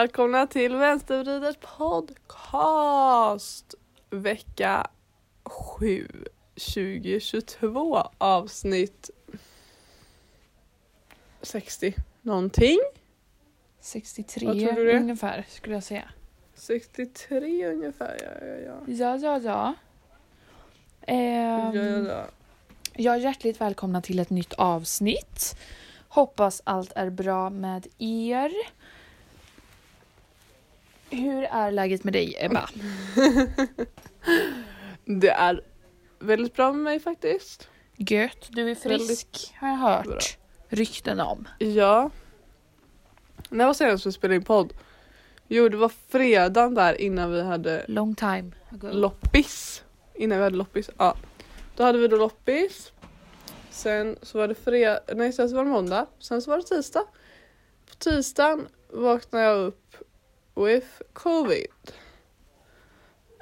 Välkomna till Vänstervriders podcast vecka 7 2022 avsnitt 60 någonting. 63 Vad tror du det är? ungefär skulle jag säga. 63 ungefär ja ja ja. Ja, ja, ja. Ehm, ja, ja, ja. Ja, hjärtligt välkomna till ett nytt avsnitt. Hoppas allt är bra med er. Hur är läget med dig Ebba? Det är väldigt bra med mig faktiskt. Gött, du är frisk har jag hört. bra. Rykten om. Ja. När var senast vi spelade in podd? Jo det var fredagen där innan vi hade Long time ago. loppis. Innan vi hade loppis. Ja. Då hade vi då loppis. Sen så var det fredag, nej sen så var det måndag. Sen så var det tisdag. På tisdagen vaknade jag upp with covid.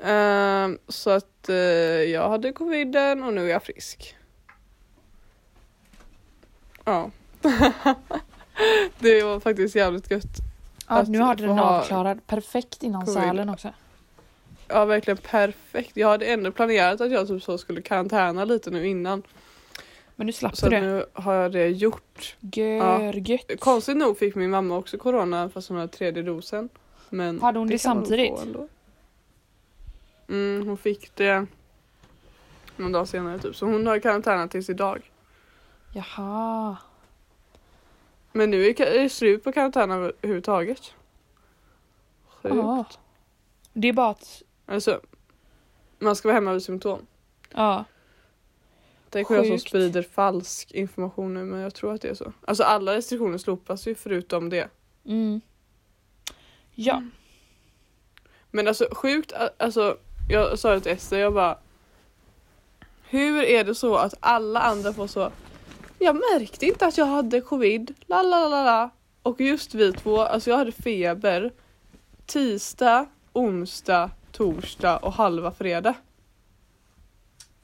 Ehm, så att eh, jag hade coviden och nu är jag frisk. Ja. det var faktiskt jävligt gött. ja, nu få den avklarad. Perfekt innan covid. Sälen också. Ja verkligen perfekt. Jag hade ändå planerat att jag typ så skulle karantäna lite nu innan. Men nu slapp Så du det. nu har jag det gjort. Görgött. Konstigt nog fick min mamma också corona fast hon hade tredje dosen. Men Hade hon det nog samtidigt? ändå. Mm, hon fick det någon dag senare typ. Så hon har karantänat tills idag. Jaha. Men nu är det slut på karantän överhuvudtaget. Sjukt. Ja. Det är bara att, Alltså, man ska vara hemma vid symptom. ja. Tänk jag som sprider falsk information nu men jag tror att det är så. Alltså alla restriktioner slopas ju förutom det. Mm. Ja. Men alltså sjukt, alltså jag sa det till Ester, jag bara Hur är det så att alla andra får så Jag märkte inte att jag hade covid, la la la la Och just vi två, alltså jag hade feber Tisdag, onsdag, torsdag och halva fredag.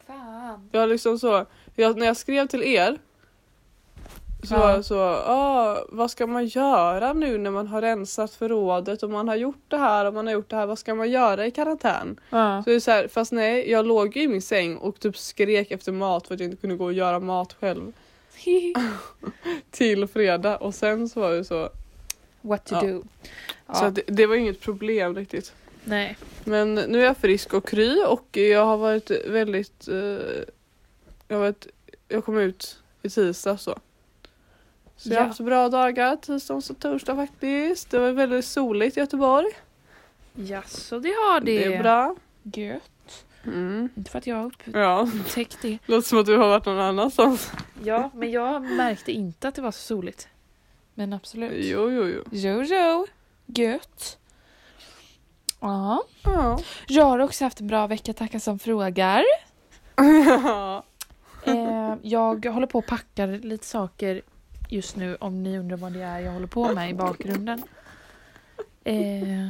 Fan. Jag liksom så, jag, när jag skrev till er så Ja. så, ah, vad ska man göra nu när man har rensat förrådet och man har gjort det här och man har gjort det här, vad ska man göra i karantän? Ja. Så det är så här, fast nej, jag låg ju i min säng och typ skrek efter mat för att jag inte kunde gå och göra mat själv till fredag och sen så var det så, What to Ja. do. Så det, det var inget problem riktigt. Nej. Men nu är jag frisk och kry och jag har varit väldigt, eh, jag, har varit, jag kom ut i tisdag så. Så jag har Ja. haft bra dagar, tisdag, onsdag, torsdag faktiskt. Det var väldigt soligt i Göteborg. Ja, så det har det. Det är bra. Gött. Mm. Inte för att jag har Ja, upptäckt det. låter som att du har varit någon annanstans. Ja, men jag märkte inte att det var så soligt. Men absolut. Jo, jo, jo. Jo, jo. Gött. Ja. Ja. Jag har också haft en bra vecka, tackar som frågar. ja. Eh, jag håller på att packa lite saker just nu om ni undrar vad det är jag håller på med i bakgrunden. Eh,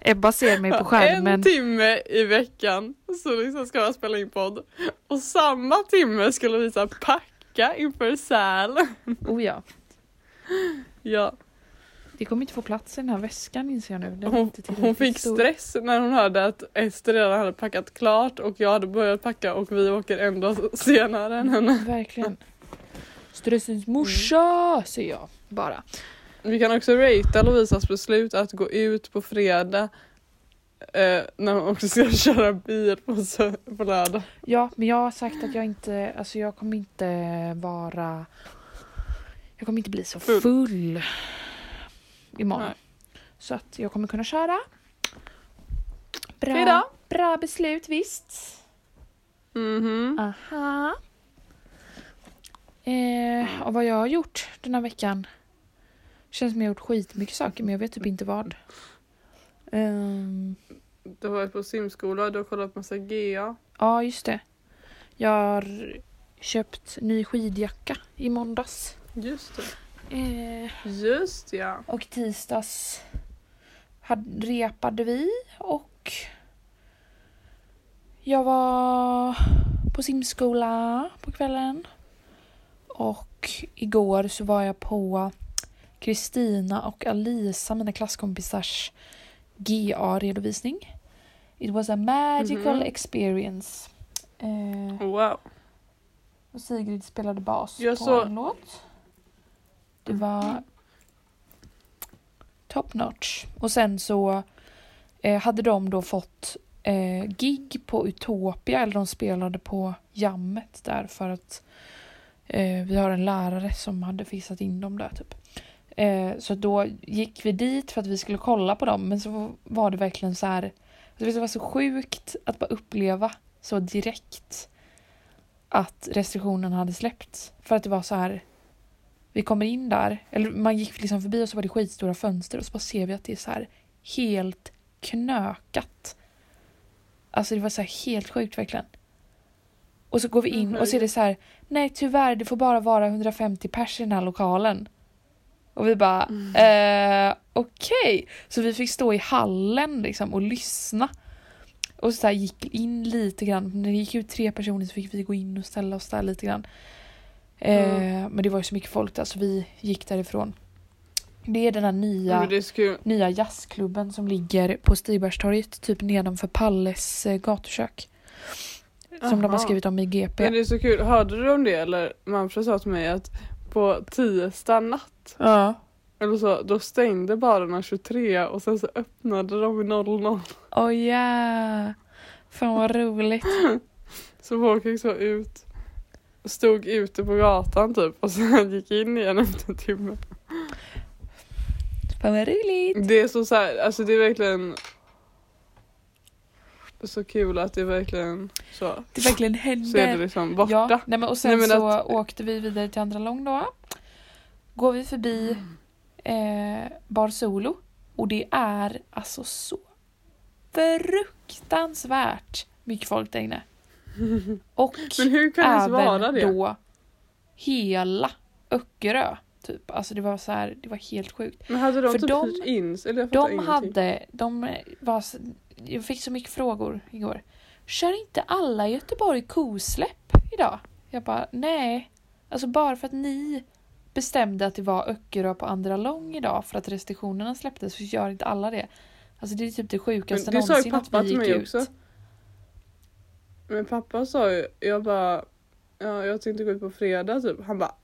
Ebba ser mig på En skärmen. timme i veckan så liksom ska jag spela in podd. Och samma timme skulle här packa inför säl. Oh ja, Ja. det kommer inte få plats i den här väskan inser jag nu. Den Hon, hon fick stor. stress när hon hörde att Ester redan hade packat klart och jag hade börjat packa och vi åker ändå senare än henne. Verkligen. Stressens morsa, säger jag bara. Vi kan också ratea Lovisas beslut att gå ut på fredag eh, när hon också ska köra bil på, på lördag. Ja, men jag har sagt att jag inte, alltså jag kommer inte vara, jag kommer inte bli så Full. full imorgon. Nej. Så att jag kommer kunna köra. Bra, bra beslut visst. Mhm. Aha. Eh, och vad jag har gjort den här veckan. Känns som jag har gjort skitmycket saker men jag vet typ inte vad. Ehm, Du har varit på simskola, du har kollat massa GA. ja, just det. Jag har köpt ny skidjacka i måndags. Just det. Eh, Just ja. och tisdags hade, repade vi och jag var på simskola på kvällen. Och igår så var jag på Kristina och Alisa, mina klasskompisars GA-redovisning. It was a magical Mhm. experience. Eh, Wow. och Sigrid spelade bas Jag på så- en låt. Det var top notch. Och sen så eh, hade de då fått eh, gig på Utopia, eller de spelade på jammet där för att eh, vi har en lärare som hade fixat in dem där typ. Eh, så då gick vi dit för att vi skulle kolla på dem men så var det verkligen så här alltså, det var så sjukt att bara uppleva så direkt att restriktionen hade släppts. För att det var så här vi kommer in där, eller man gick liksom förbi och så var det skitstora fönster och så bara ser vi att det är så här helt knökat. Alltså det var så här helt sjukt verkligen. Och så går vi in och så är det så här, nej tyvärr det får bara vara 150 pers i den här lokalen. Och vi bara, eh, okej. Så vi fick stå i hallen liksom och lyssna. Och så gick in lite grann, när det gick ut tre personer så fick vi gå in och ställa oss där lite grann. Eh, Mm. Men det var ju så mycket folk där så vi gick därifrån. Det är den här nya nya jazzklubben som ligger på Stigbergstorget, typ nedanför Palles eh, gatukök. Som de har Aha. skrivit om i GP. Men det är så kul. Hörde du om det eller? Manfred sa till mig att på tisdag natt Ja. eller så, då stängde barerna 23 och sen så öppnade de vid 00. Åh ja. Fan vad roligt. Så folk gick så ut. Stod ute på gatan typ och sen gick in igen efter en timme. Fan vad roligt. Det är så, så här, alltså det är verkligen så kul att det verkligen så, Det verkligen så är det liksom borta. Ja, nej men och sen Nej, men så att- åkte vi vidare till Andra Lång då. Går vi förbi eh, Bar Solo. Och det är alltså så fruktansvärt mycket folk där inne. Och Men hur kan ens vara även det? då hela Öckerö. Typ. Alltså det var så här, det var helt sjukt. Men hade de För typ de- in? Eller De hade, de var, jag fick så mycket frågor igår. Kör inte alla i Göteborg kosläpp idag? Jag bara, nej. Alltså bara för att ni bestämde att det var Öckerö på andra lång idag för att restriktionerna släpptes så gör inte alla det. Alltså det är typ det sjukaste Men det sa ju någonsin att pappa vi till gick mig ut. också. Men pappa sa ju, jag bara, ja, jag tänkte gå ut på fredag typ. Han bara,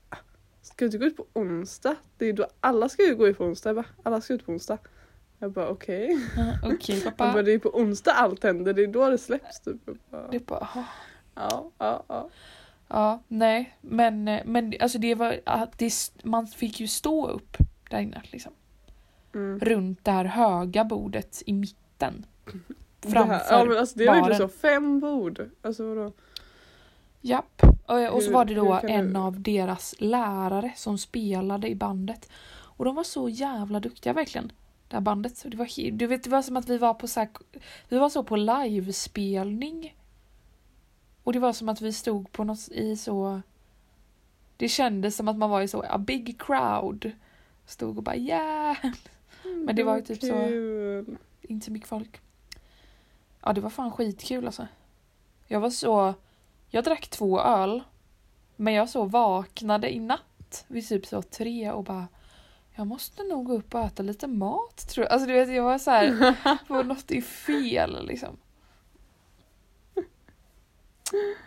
ska du inte gå ut på onsdag? Det är då alla ska ju gå ut på onsdag. Jag bara, alla ska ut på onsdag. Jag bara okej. Ja, Okej bara, pappa. det är på onsdag allt händer, det är då det släpps typ. Jag bara, Det bara, ja, ja, ja. Ja, nej, men, eh, men alltså det var, att det, man fick ju stå upp där inne liksom. Mm. Runt det här höga bordet i mitten. Det här, Framför ja men alltså det är verkligen baren. så, fem bord. Alltså vadå? Japp. Och, och så var det då en du- av deras lärare som spelade i bandet. Och de var så jävla duktiga verkligen. Det här bandet. Så det, var, du vet, det var som att vi var på så här, vi var så på livespelning. Och det var som att vi stod på något i så... Det kändes som att man var i så a big crowd. Stod och bara yeah! Men det var ju typ så-. Inte så mycket folk. Ja, det var fan skitkul alltså. Jag var så... Jag drack två öl. Men jag så vaknade i natt vid typ så tre och bara jag måste nog gå upp och äta lite mat tror jag. Alltså du vet jag var så här, var något är fel liksom.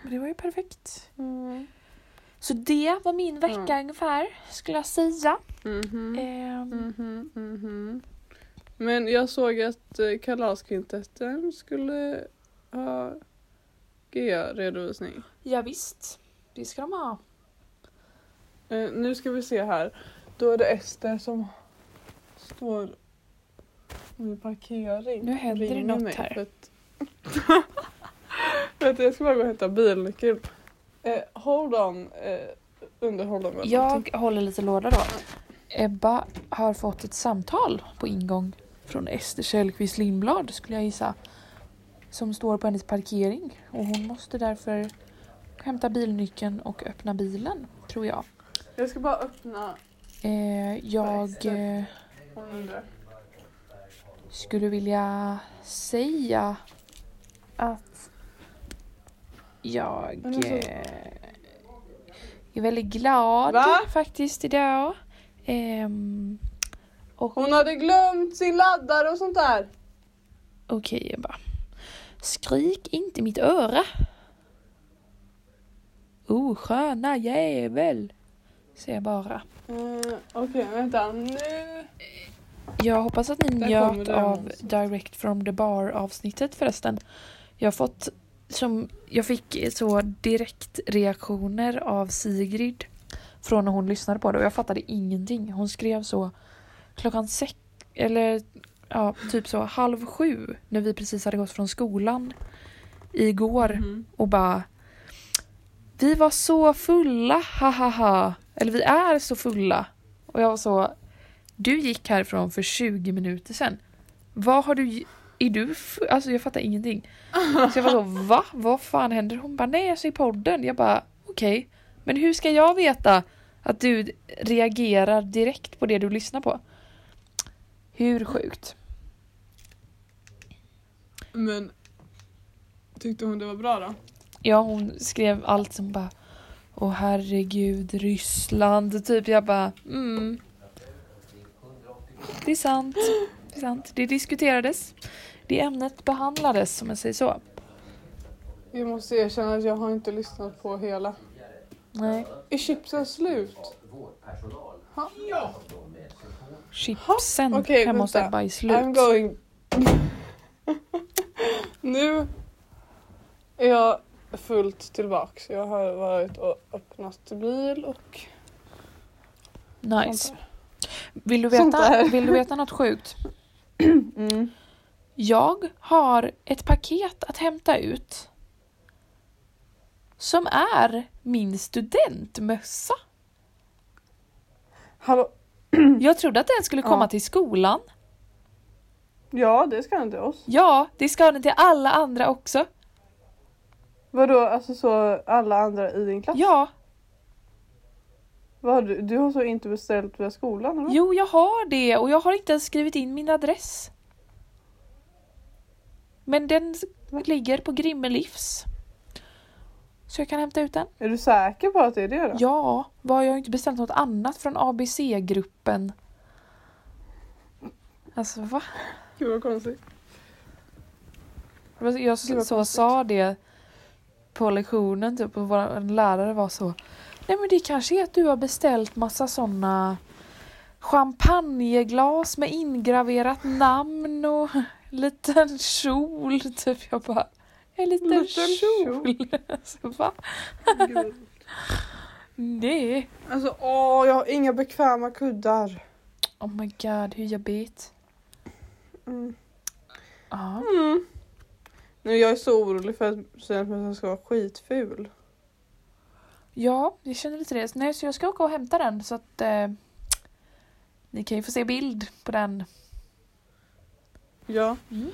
Men det var ju perfekt. Mm. Så det var min vecka Ja. ungefär skulle jag säga. Mhm. Ehm, Mhm, mhm. Men jag såg att eh, Kalaskvintetten skulle ha G-redovisning. ja, visst, det ska de ha. Eh, nu ska vi se här. Då är det Ester som står vid parkering. Nu händer det Ringer något mig här. För att... Vänta, jag ska bara gå och hämta bilnyckeln. Eh, hold on. Eh, underhåll dem. Jag håller lite låda då. Ebba har fått ett samtal på ingång från Ester Källqvist Lindblad skulle jag gissa. Som står på hennes parkering och hon måste därför hämta bilnyckeln och öppna bilen tror jag. Jag ska bara öppna. Eh, jag eh, skulle vilja säga att jag alltså- eh, är väldigt glad Va? faktiskt idag. Ehm, och Hon hade glömt sin laddare och sånt där. okej Ebba. Skrik inte mitt öra. Oh, sköna jävel. Säger jag bara. Uh, Okej, vänta nu. Jag hoppas att ni Där njöt av alltså. Direct from the bar avsnittet förresten. Jag har fått som, jag fick så direkt reaktioner av Sigrid från när hon lyssnade på det och jag fattade ingenting. Hon skrev så klockan sex, eller ja, typ så halv sju när vi precis hade gått från skolan igår Mhm. och bara Vi var så fulla, ha ha ha. Eller vi är så fulla. Och jag var så Du gick härifrån för 20 minuter sedan. Vad har du Är du Alltså jag fattar ingenting. Så jag var så va? Vad fan händer? Hon bara nej jag ser podden. Jag bara okej. Men hur ska jag veta att du reagerar direkt på det du lyssnar på? Hur sjukt? Men tyckte hon det var bra då? Ja, hon skrev allt som bara Åh herregud, Ryssland, typ. Jag bara mm. Det är sant. Det är sant. Det diskuterades. Det ämnet behandlades, om man säger så. Jag måste erkänna att jag har inte lyssnat på hela. Nej. Är chipsen slut? Chipsen Okej, hemma hos. Ebba är slut. I'm going... nu är jag fullt tillbaks. Jag har varit och öppnat bil och Nice. Vill du, veta, vill du veta något sjukt? Mm. Jag har ett paket att hämta ut. Som är min studentmössa. Hallå? Jag trodde att den skulle komma Ja. till skolan. Ja, det ska den till oss. Ja, det ska den till alla andra också. Vadå, alltså så alla andra i din klass? Ja, Vad har du, du har så inte beställt via skolan eller? jo jag har det och jag har inte ens skrivit in min adress. Men den Va? ligger på Grimmelivs. Så jag kan hämta ut den. Är du säker på att det är det då? Ja, var jag har inte beställt något annat från ABC-gruppen. Alltså va? Gud vad konstigt. Jag så, så sa det på lektionen typ och vår lärare var så Nej men det kanske är att du har beställt massa såna champagneglas med ingraverat namn och liten kjol typ. Jag bara en liten, Liten kjol. alltså, va? Gud. Nej. Alltså åh, jag har inga bekväma kuddar. Oh my god, hur jobbigt. Mm. Ja. Mm. Nu jag är så orolig för att studentmössan ska vara skitful. Ja, jag känner lite det. Nej, så jag ska åka och hämta den så att eh, ni kan ju få se bild på den. Ja. Mm.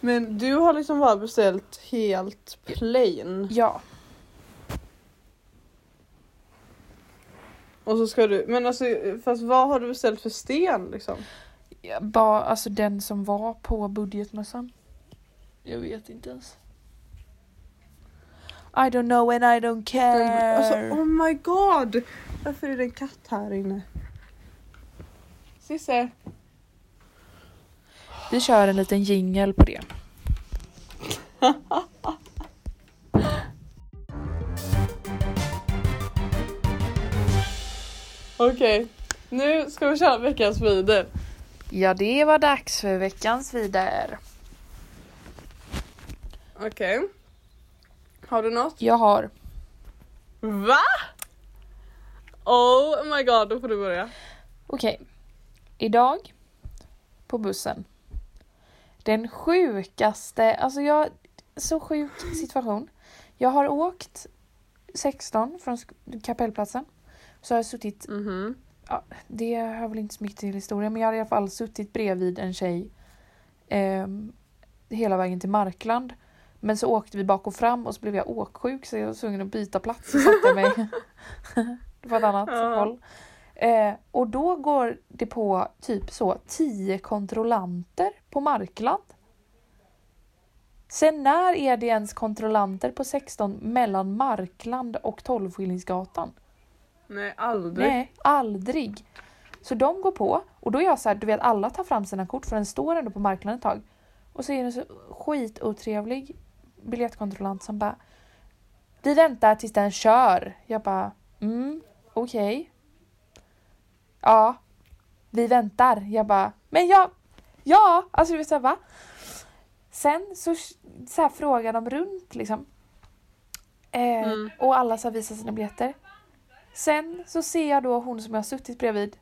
Men du har liksom bara beställt helt plain. Ja, Och så ska du, men alltså fast vad har du beställt för sten liksom? Ja, bara alltså den som var på budgetmössan. Jag vet inte ens. I don't know and I don't care. Alltså oh my god! Varför är det en katt här inne? Sisse. Vi kör en liten jingel på det. Okej, nu ska vi köra veckans vider. Ja, det var dags för veckans vidare. Okej. Har du något? Jag har Va? Oh my god, då får du börja. Okej. Idag på bussen. Den sjukaste, alltså jag, så sjuk situation. Jag har åkt 16 från kapellplatsen. Så har jag suttit, Mhm. det hör väl inte så mycket till historien, men jag har i alla fall suttit bredvid en tjej ehm, hela vägen till Markland. Men så åkte vi bak och fram och så blev jag åksjuk så jag var tvungen att byta plats och satte mig på ett annat Ja. håll. Eh, och då går det på typ så 10 kontrollanter på Markland. Sen när är det ens kontrollanter på 16 mellan Markland och 12 Skillingsgatan? Nej, aldrig. Nej, aldrig. Så de går på och då är jag så här, du vet alla tar fram sina kort för den står ändå på marknaden ett tag. Och så är det en så skitotrevlig biljettkontrollant som bara Vi väntar tills den kör. Jag bara mm, okej. Okay. Ja, vi väntar. Jag bara men jag, ja, alltså du vet såhär va? Sen så, så här, frågar de runt liksom. Eh, mm. Och alla så här, visar sina biljetter. Sen så ser jag då hon som jag har suttit bredvid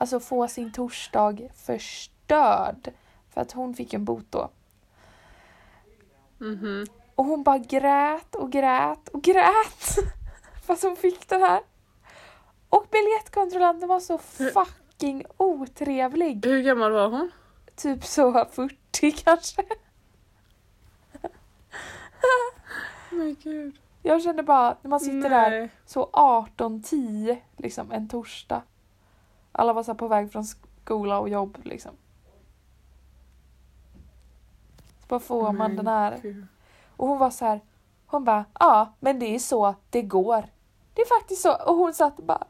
alltså få sin torsdag förstörd. För att hon fick en bot då. Mm -hmm. Och hon bara grät och grät och grät. Fast hon fick den här. Och biljettkontrollanten var så fucking otrevlig. Hur gammal var hon? Typ så 40 kanske. Men gud. Jag känner bara när man sitter Nej. där så 18.10 liksom en torsdag. Alla var så på väg från skola och jobb liksom. Så bara får man den här. Gud. Och hon var så här. Hon bara ja men det är så det går. Det är faktiskt så. Och hon satt bara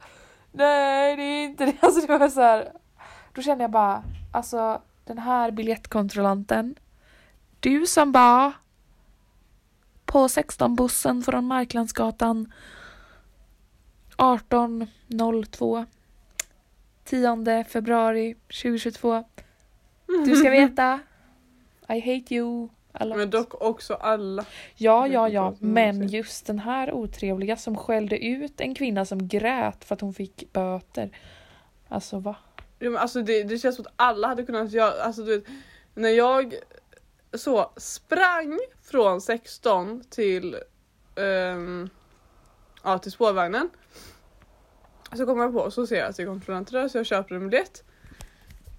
nej det är inte det. Alltså det var så här. Då kände jag bara alltså den här biljettkontrollanten. Du som bara på 16-bussen från Marklandsgatan 18.02 10 februari 2022. Du ska veta I hate you. Alla. Men dock också alla. Ja, ja, ja. Men just den här otrevliga som skällde ut en kvinna som grät för att hon fick böter. Alltså va? Ja, men alltså det, det känns som att alla hade kunnat göra, alltså du vet, när jag så sprang från 16 till, um, ja, till spårvagnen. Så kommer jag på så ser jag att det är kontrollanter där så jag köper en biljett.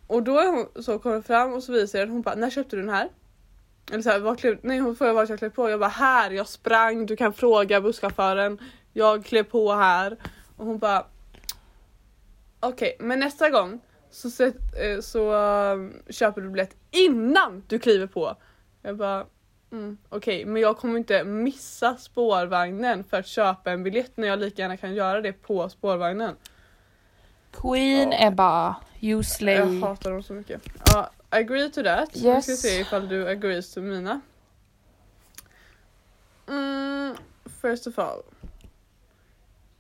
Och då är hon, så kommer fram och så visar jag den hon bara när köpte du den här? Eller så här, var klev, nej hon frågar vart jag klev på. Jag bara här, jag sprang, du kan fråga busschauffören. Jag klev på här. Och hon bara Okej, okay, men nästa gång så, så, så um, köper du biljett innan du kliver på. Jag bara mm, okej, okay, men jag kommer inte missa spårvagnen för att köpa en biljett när jag lika gärna kan göra det på spårvagnen. Queen ja. Ebba, you slay. Jag hatar dem så mycket. Ja, agree to that. Yes. Vi ska se ifall du agrees to mina. Mm, first of all.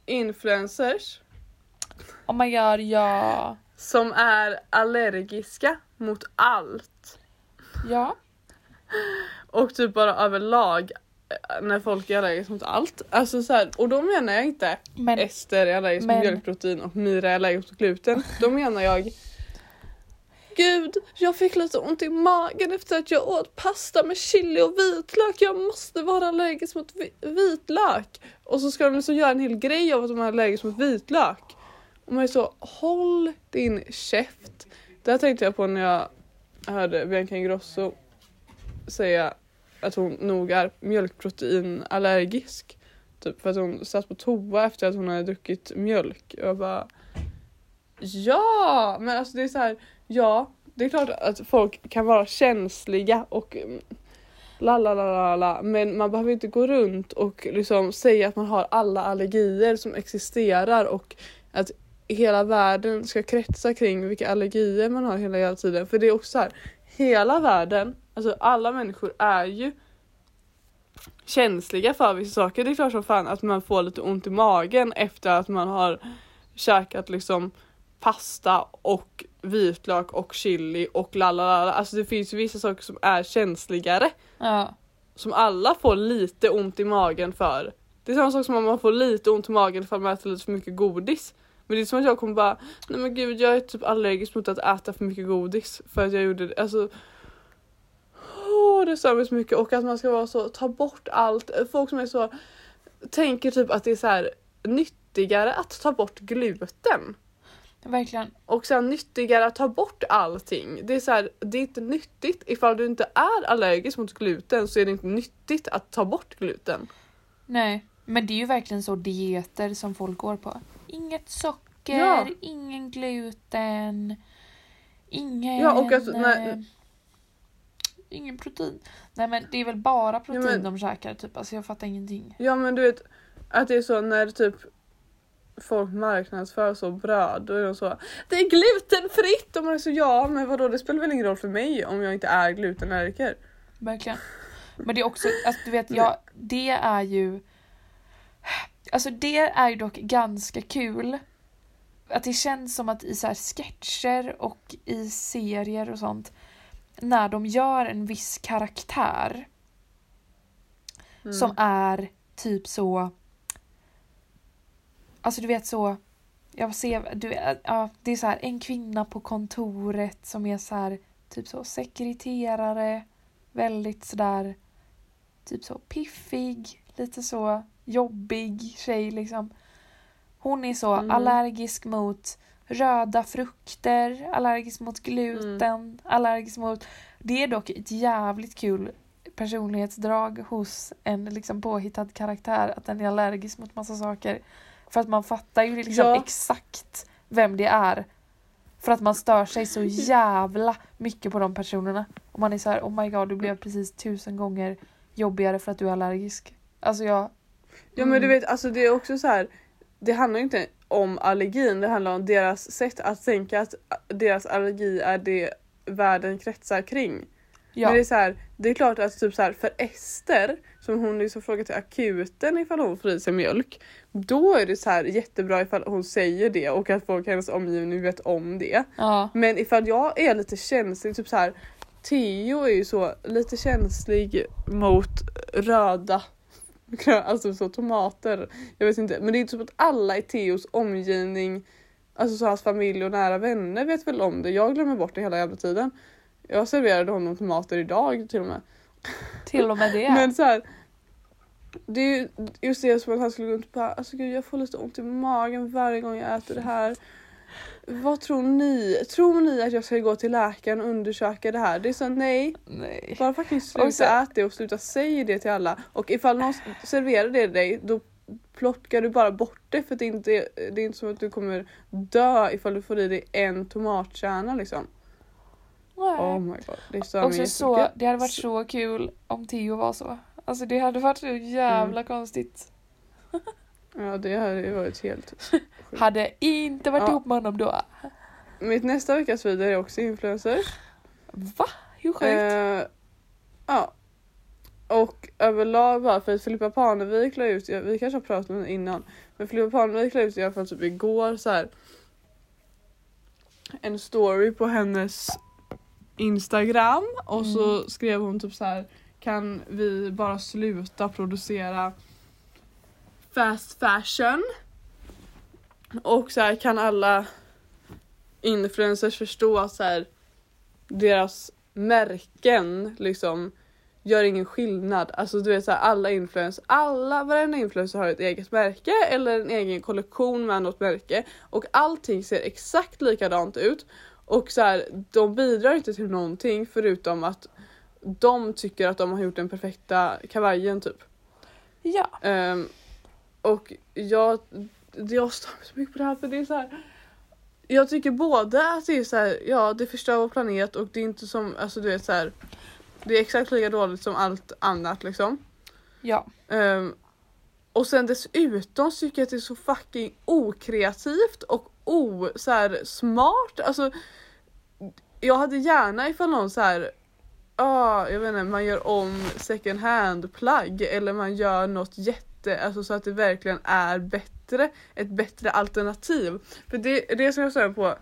Influencers. Oh my god, ja. Som är allergiska mot allt. Ja. Och typ bara överlag eh, när folk är allergiska mot allt. Alltså så här, och då menar jag inte men, Ester är allergisk mot mjölkprotein och Mira är allergisk mot gluten. Då menar jag Gud, jag fick lite ont i magen efter att jag åt pasta med chili och vitlök. Jag måste vara allergisk mot vitlök. Och så ska de liksom göra en hel grej av att de är allergiska mot vitlök. Och man är så, håll din käft. Det här tänkte jag på när jag hörde Bianca Ingrosso säga att hon nog är mjölkproteinallergisk. Typ för att hon satt på toa efter att hon hade druckit mjölk. Och jag bara Ja! Men alltså det är så här, ja det är klart att folk kan vara känsliga och mm, la la la la la men man behöver inte gå runt och liksom säga att man har alla allergier som existerar och att hela världen ska kretsa kring vilka allergier man har hela, hela tiden. För det är också så här, hela världen, alltså alla människor är ju känsliga för vissa saker. Det är klart som fan att man får lite ont i magen efter att man har käkat liksom pasta och vitlök och chili och lalala. Alltså det finns ju vissa saker som är känsligare. Ja. Som alla får lite ont i magen för. Det är samma sak som om man får lite ont i magen för att man äter lite för mycket godis. Men det är som att jag kommer bara, nej men gud jag är typ allergisk mot att äta för mycket godis. För att jag gjorde det, alltså. Oh, det stör mig så mycket och att man ska vara så, ta bort allt. Folk som är så, tänker typ att det är så här nyttigare att ta bort gluten. Verkligen. Och sen nyttigare att ta bort allting. Det är så här, det är inte nyttigt. Ifall du inte är allergisk mot gluten så är det inte nyttigt att ta bort gluten. Nej, men det är ju verkligen så dieter som folk går på. Inget socker, ja. ingen gluten, ingen... Ja, och att, nej. Eh, ingen protein. Nej men det är väl bara protein ja, men, de käkar typ. Alltså jag fattar ingenting. Ja men du vet att det är så när typ folk marknadsför så bröd, då är de så Det är glutenfritt! Och man är så ja men vadå det spelar väl ingen roll för mig om jag inte är glutenallergiker. Verkligen. Men det är också, alltså, du vet, jag, det är ju... Alltså det är ju dock ganska kul. Att det känns som att i så här sketcher och i serier och sånt, när de gör en viss karaktär Mm. som är typ så... Alltså du vet så... Jag ser, du, ja, det är så här en kvinna på kontoret som är så här typ så sekreterare, väldigt sådär typ så piffig, lite så jobbig tjej liksom. Hon är så Mm. allergisk mot röda frukter, allergisk mot gluten, allergisk mot... Det är dock ett jävligt kul personlighetsdrag hos en liksom påhittad karaktär att den är allergisk mot massa saker. För att man fattar ju liksom Ja. exakt vem det är. För att man stör sig så jävla mycket på de personerna. Och man är så här, oh my god du blev precis tusen gånger jobbigare för att du är allergisk. Alltså jag... Ja men du Mm. vet alltså det är också så här. Det handlar ju inte om allergin, det handlar om deras sätt att tänka att deras allergi är det världen kretsar kring. Ja. Men det är så här, det är klart att typ så här, för Ester, som hon liksom frågar till akuten ifall hon får i sig mjölk. Då är det så här jättebra ifall hon säger det och att folk i hennes omgivning vet om det. ja. Men ifall jag är lite känslig, typ så här. Theo är ju så lite känslig mot röda Alltså så tomater. Jag vet inte. Men det är inte som att alla i Theos omgivning, alltså så hans familj och nära vänner vet väl om det. Jag glömmer bort det hela jävla tiden. Jag serverade honom tomater idag till och med. Till och med det. Men så här. Det är ju just det som att han skulle gå runt och bara alltså gud jag får lite ont i magen varje gång jag äter det här. Vad tror ni? Tror ni att jag ska gå till läkaren och undersöka det här? Det är så nej, Nej. bara fucking sluta så- äta det och sluta säga det till alla. Och ifall någon serverar det till dig då plockar du bara bort det för det är inte, det är inte som att du kommer dö ifall du får i dig en tomatkärna liksom. Nej. Oh my god, det stör mig Också så, det hade varit så kul om Theo var så. Alltså det hade varit så jävla Mm. konstigt. Ja det hade ju varit helt Hade inte varit Ja. ihop med honom då. Mitt nästa veckas video är också influencers. Va? Hur sjukt? Eh, ja. Och överlag bara för att Filippa Parnevik la ut, vi kanske har pratat om det innan, men Filippa Parnevik la ut i alla fall typ igår så här en story på hennes Instagram och så skrev hon typ så här kan vi bara sluta producera fast fashion? Och så här kan alla influencers förstå att så här deras märken liksom gör ingen skillnad. Alltså du vet såhär alla influencers, alla, varenda influencer har ett eget märke eller en egen kollektion med något märke och allting ser exakt likadant ut och så här, de bidrar inte till någonting förutom att de tycker att de har gjort den perfekta kavajen typ. Ja. Ehm, och jag, jag stör mig så mycket på det här för det är så här. Jag tycker både att det är så här, ja det förstör vår planet och det är inte som, alltså du vet så här. Det är exakt lika dåligt som allt annat liksom. Ja. Ehm, och sen dessutom tycker jag att det är så fucking okreativt och o, så här, smart. Alltså, jag hade gärna ifall någon så här, ah, jag vet inte, man gör om second hand plagg eller man gör något jätte, alltså så att det verkligen är bättre, ett bättre alternativ. För det, det som jag säger på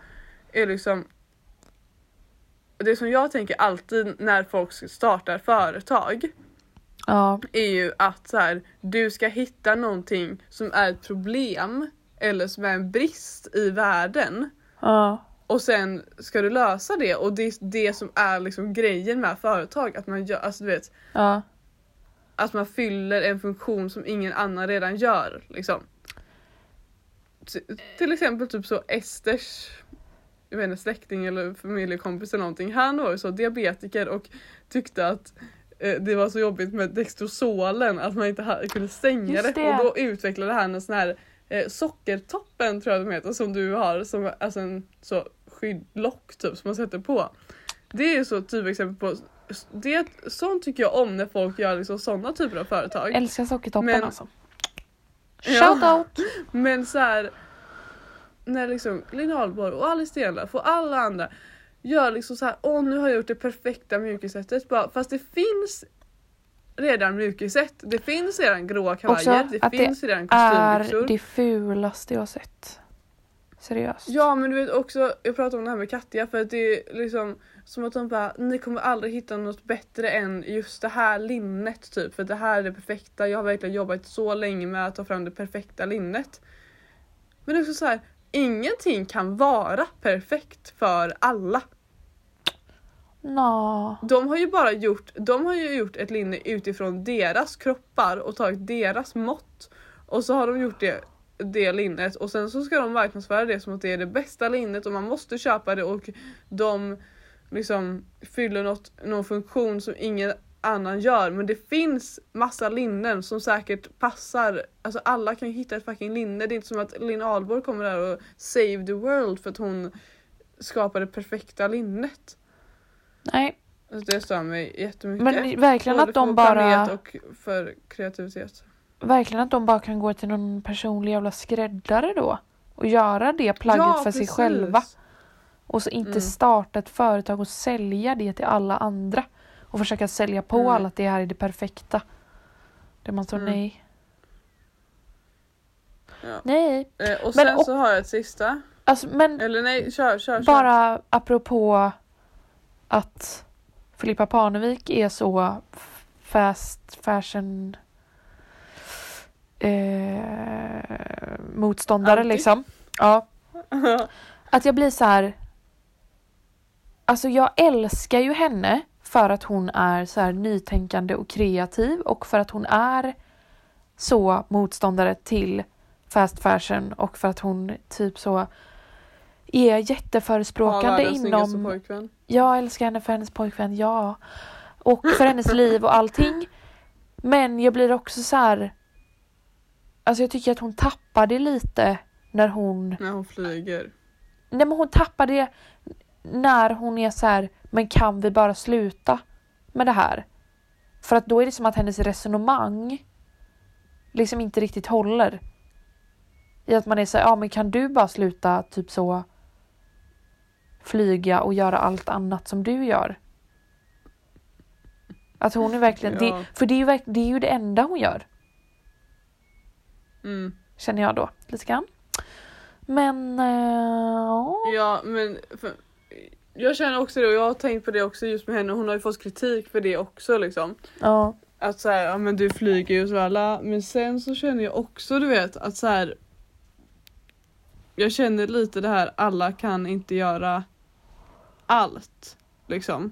är liksom det som jag tänker alltid när folk startar företag Ja. är ju att så här, du ska hitta någonting som är ett problem eller som är en brist i världen Ja. och sen ska du lösa det och det är det som är liksom grejen med företag att man gör, alltså du vet Ja. att man fyller en funktion som ingen annan redan gör liksom. T- Till exempel typ så Esters jag vet inte, släkting eller familjekompis eller någonting. Han var ju så diabetiker och tyckte att eh, det var så jobbigt med Dextrosolen att man inte kunde stänga det. det. och då utvecklade han en sån här eh, sockertoppen tror jag de heter som du har som alltså en så skyddlock typ som man sätter på. Det är ju så typexempel på det, sånt tycker jag om när folk gör liksom sådana typer av företag. Älskar sockertoppen Men- alltså. Ja. Shout out! Men så här, när liksom Linn Ahlborg och Alice Stenlöf och alla andra gör liksom så här, åh nu har jag gjort det perfekta mjukissättet. Bara, fast det finns redan mjukissätt. Det finns redan gråa Också kavajer, det att finns redan är kostymbyxor. det fulaste jag har sett. Seriöst. Ja men du vet också, jag pratade om det här med Katja för att det är liksom som att de bara, ni kommer aldrig hitta något bättre än just det här linnet typ för det här är det perfekta. Jag har verkligen jobbat så länge med att ta fram det perfekta linnet. Men det är också så här, ingenting kan vara perfekt för alla. Nå. De har ju bara gjort, de har ju gjort ett linne utifrån deras kroppar och tagit deras mått. Och så har de gjort det, det linnet och sen så ska de marknadsföra det som att det är det bästa linnet och man måste köpa det och de liksom fyller något, någon funktion som ingen annan gör. Men det finns massa linnen som säkert passar. Alltså alla kan ju hitta ett fucking linne. Det är inte som att Linn Ahlborg kommer där och save the world för att hon skapar det perfekta linnet. Nej, Alltså det stör mig jättemycket. men verkligen Både att de för bara... och för kreativitet. Verkligen att de bara kan gå till någon personlig jävla skräddare då. Och göra det plagget för sig precis. själva. Och så inte Mm. starta ett företag och sälja det till alla andra. Och försöka sälja på Mm. alla att det här är det perfekta. Det man tror Mm. nej. Ja. Nej. Eh, och Men sen och- så har jag ett sista. Alltså men Eller nej, kör, kör, kör. bara apropå att Filippa Parnevik är så fast fashion eh, motståndare Anti? liksom. Ja. Att jag blir så här. Alltså jag älskar ju henne för att hon är så här nytänkande och kreativ och för att hon är så motståndare till fast fashion och för att hon typ så är jätteförespråkande snyggaste inom. Jag älskar henne för hennes pojkvän, ja. Och för hennes liv och allting. Men jag blir också så här. Alltså jag tycker att hon tappar det lite när hon När hon flyger. Nej men hon tappar det när hon är så här, men kan vi bara sluta med det här? För att då är det som att hennes resonemang liksom inte riktigt håller. I att man är så här, ja men kan du bara sluta typ så flyga och göra allt annat som du gör? Att hon är verkligen, Ja. det, för det är, ju verk, det är ju det enda hon gör. Mm. Känner jag då, lite grann. Men... eh, Ja men för, jag känner också det och jag har tänkt på det också just med henne. Hon har ju fått kritik för det också liksom. ja. Att så här, ja men du flyger ju så alla. Men sen så känner jag också du vet att så här. Jag känner lite det här alla kan inte göra allt liksom.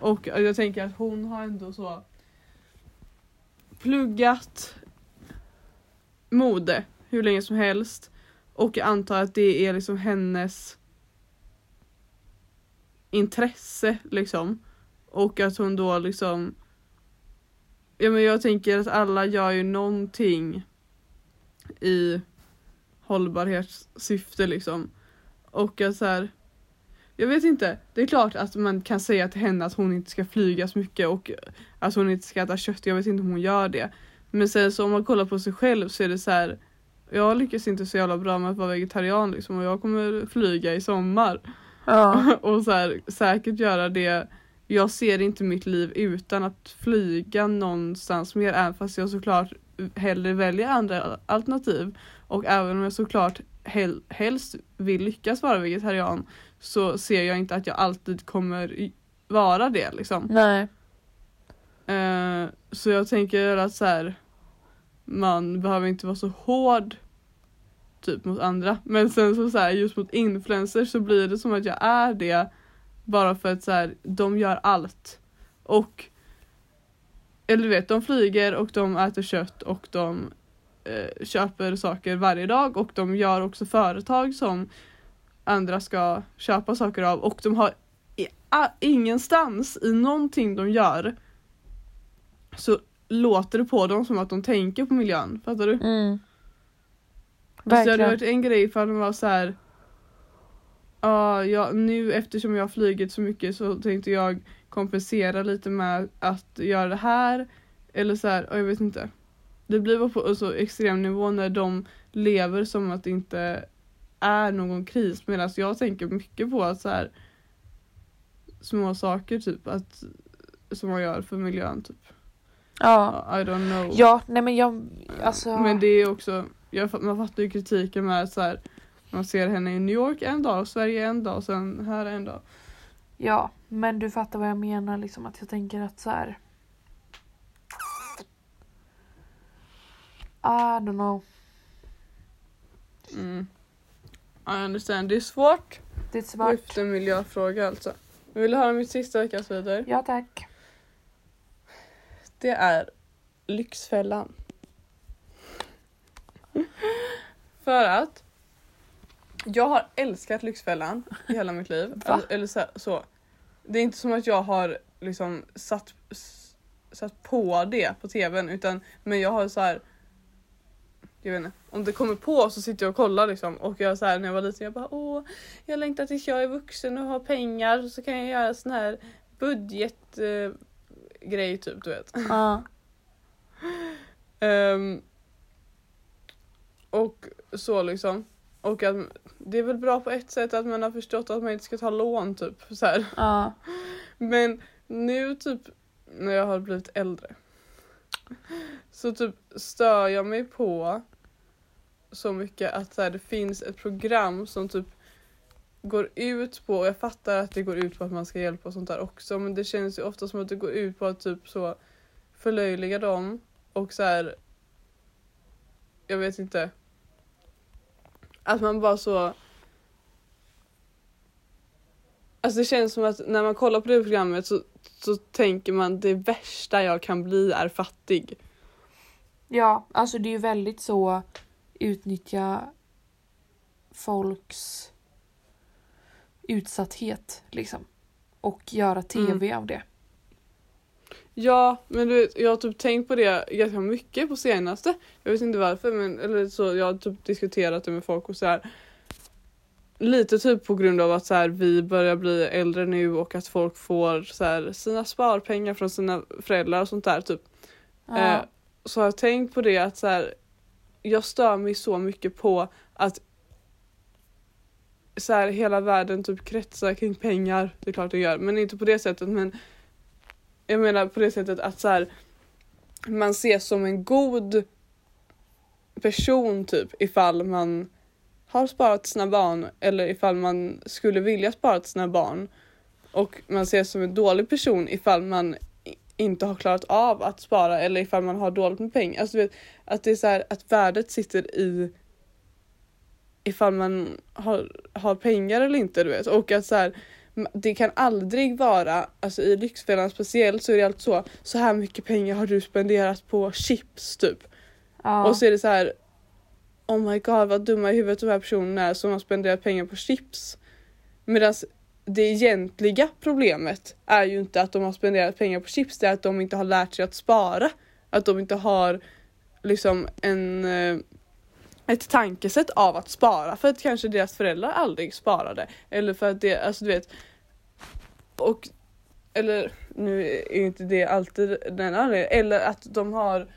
Och jag tänker att hon har ändå så pluggat mode hur länge som helst. Och jag antar att det är liksom hennes intresse liksom. Och att hon då liksom Ja men jag tänker att alla gör ju någonting i hållbarhetssyfte liksom. Och att så här, Jag vet inte, det är klart att man kan säga till henne att hon inte ska flyga så mycket och att hon inte ska äta kött, jag vet inte om hon gör det. Men sen så om man kollar på sig själv så är det så här. Jag lyckas inte så jävla bra med att vara vegetarian liksom och jag kommer flyga i sommar. Ja. och så här, säkert göra det. Jag ser inte mitt liv utan att flyga någonstans mer även fast jag såklart hellre väljer andra alternativ. Och även om jag såklart hel, helst vill lyckas vara vegetarian så ser jag inte att jag alltid kommer vara det liksom. Nej. Eh, så jag tänker att så här, man behöver inte vara så hård typ mot andra. Men sen så, så här, just mot influencers så blir det som att jag är det bara för att så här, de gör allt. Och eller du vet, de flyger och de äter kött och de eh, köper saker varje dag och de gör också företag som andra ska köpa saker av och de har i, a, ingenstans i någonting de gör så låter det på dem som att de tänker på miljön. Fattar du? Mm. Alltså, det hade Verkligen. varit en grej ifall de var så här. Ja, ja, nu eftersom jag har flugit så mycket så tänkte jag kompensera lite med att göra det här. Eller så här, ja, jag vet inte. Det blir bara på så extrem nivå när de lever som att det inte är någon kris medan jag tänker mycket på att så här små saker typ att som man gör för miljön typ. Ja. I don't know. Ja, nej men jag, alltså. Men det är också, jag, man fattar ju kritiken med att så här, man ser henne i New York en dag, Sverige en dag och sen här en dag. Ja, men du fattar vad jag menar liksom att jag tänker att så här. I don't know. Mm. I understand. Det är svårt Det är svårt. lyfta en miljöfråga alltså. Vill du höra mitt sista veckans vidare? Ja tack. Det är Lyxfällan. För att jag har älskat Lyxfällan i hela mitt liv. Alltså, eller så, så. Det är inte som att jag har liksom satt, satt på det på tvn utan men jag har så här. Jag vet inte, om det kommer på så sitter jag och kollar liksom och jag så här, när jag var liten jag bara åh jag längtar tills jag är vuxen och har pengar så kan jag göra sån här budget eh, typ du vet. Ja. Ehm, och så liksom. Och att det är väl bra på ett sätt att man har förstått att man inte ska ta lån typ. Så här. Ja. Men nu typ när jag har blivit äldre. Så typ stör jag mig på så mycket att så här, det finns ett program som typ går ut på, och jag fattar att det går ut på att man ska hjälpa och sånt där också men det känns ju ofta som att det går ut på att typ så förlöjliga dem och så här. Jag vet inte. Att man bara så Alltså det känns som att när man kollar på det programmet så, så tänker man det värsta jag kan bli är fattig. Ja, alltså det är ju väldigt så utnyttja folks utsatthet liksom. Och göra tv av det. Ja, men du vet, jag har typ tänkt på det ganska mycket på senaste. Jag vet inte varför, men eller så, jag har typ diskuterat det med folk och så här. Lite typ på grund av att så här, vi börjar bli äldre nu och att folk får så här, sina sparpengar från sina föräldrar och sånt där. Typ. Ja. Eh, så har jag tänkt på det att så här, jag stör mig så mycket på att så här, hela världen typ kretsar kring pengar. Det är klart det gör, men inte på det sättet. Men jag menar på det sättet att så här, man ses som en god person typ ifall man har sparat sina barn eller ifall man skulle vilja spara till sina barn. Och man ses som en dålig person ifall man inte har klarat av att spara eller ifall man har dåligt med pengar. Alltså, vet, att det är så här att värdet sitter i ifall man har, har pengar eller inte du vet. Och att så här, det kan aldrig vara, alltså i Lyxfällan speciellt så är det alltid så, så här mycket pengar har du spenderat på chips typ. ja. Och så är det så här. Oh my god vad dumma i huvudet de här personerna är som har spenderat pengar på chips. Medan det egentliga problemet är ju inte att de har spenderat pengar på chips, det är att de inte har lärt sig att spara. Att de inte har liksom en eh, ett tankesätt av att spara för att kanske deras föräldrar aldrig sparade. Eller för att det, alltså du vet. Och eller nu är inte det alltid den anledningen. Eller att de har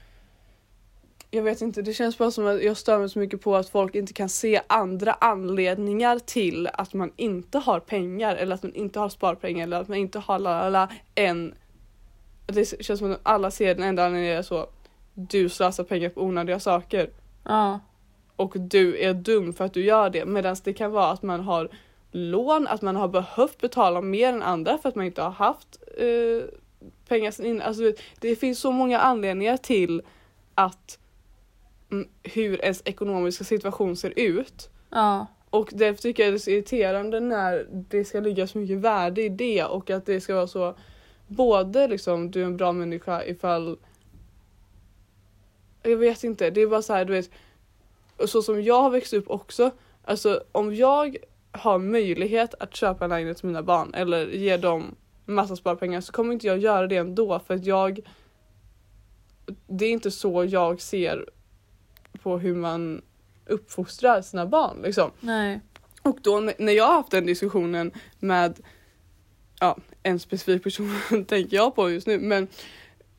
jag vet inte, det känns bara som att jag stör mig så mycket på att folk inte kan se andra anledningar till att man inte har pengar eller att man inte har sparpengar eller att man inte har la la än det känns som att alla ser den enda anledningen är så du slösar pengar på onödiga saker ja. och du är dum för att du gör det medan det kan vara att man har lån, att man har behövt betala mer än andra för att man inte har haft eh, pengar sen innan. Alltså, det- finns så många anledningar till att hur ens ekonomiska situation ser ut. ja. Och därför tycker jag det är så irriterande när det ska ligga så mycket värde i det och att det ska vara så både liksom du är en bra människa ifall jag vet inte, det är bara så här du vet så som jag har växt upp också alltså om jag har möjlighet att köpa en lägenhet till mina barn eller ge dem massa sparpengar så kommer inte jag göra det ändå för att jag det är inte så jag ser på hur man uppfostrar sina barn liksom. Nej. Och då när jag har haft den diskussionen med ja, en specifik person tänker jag på just nu men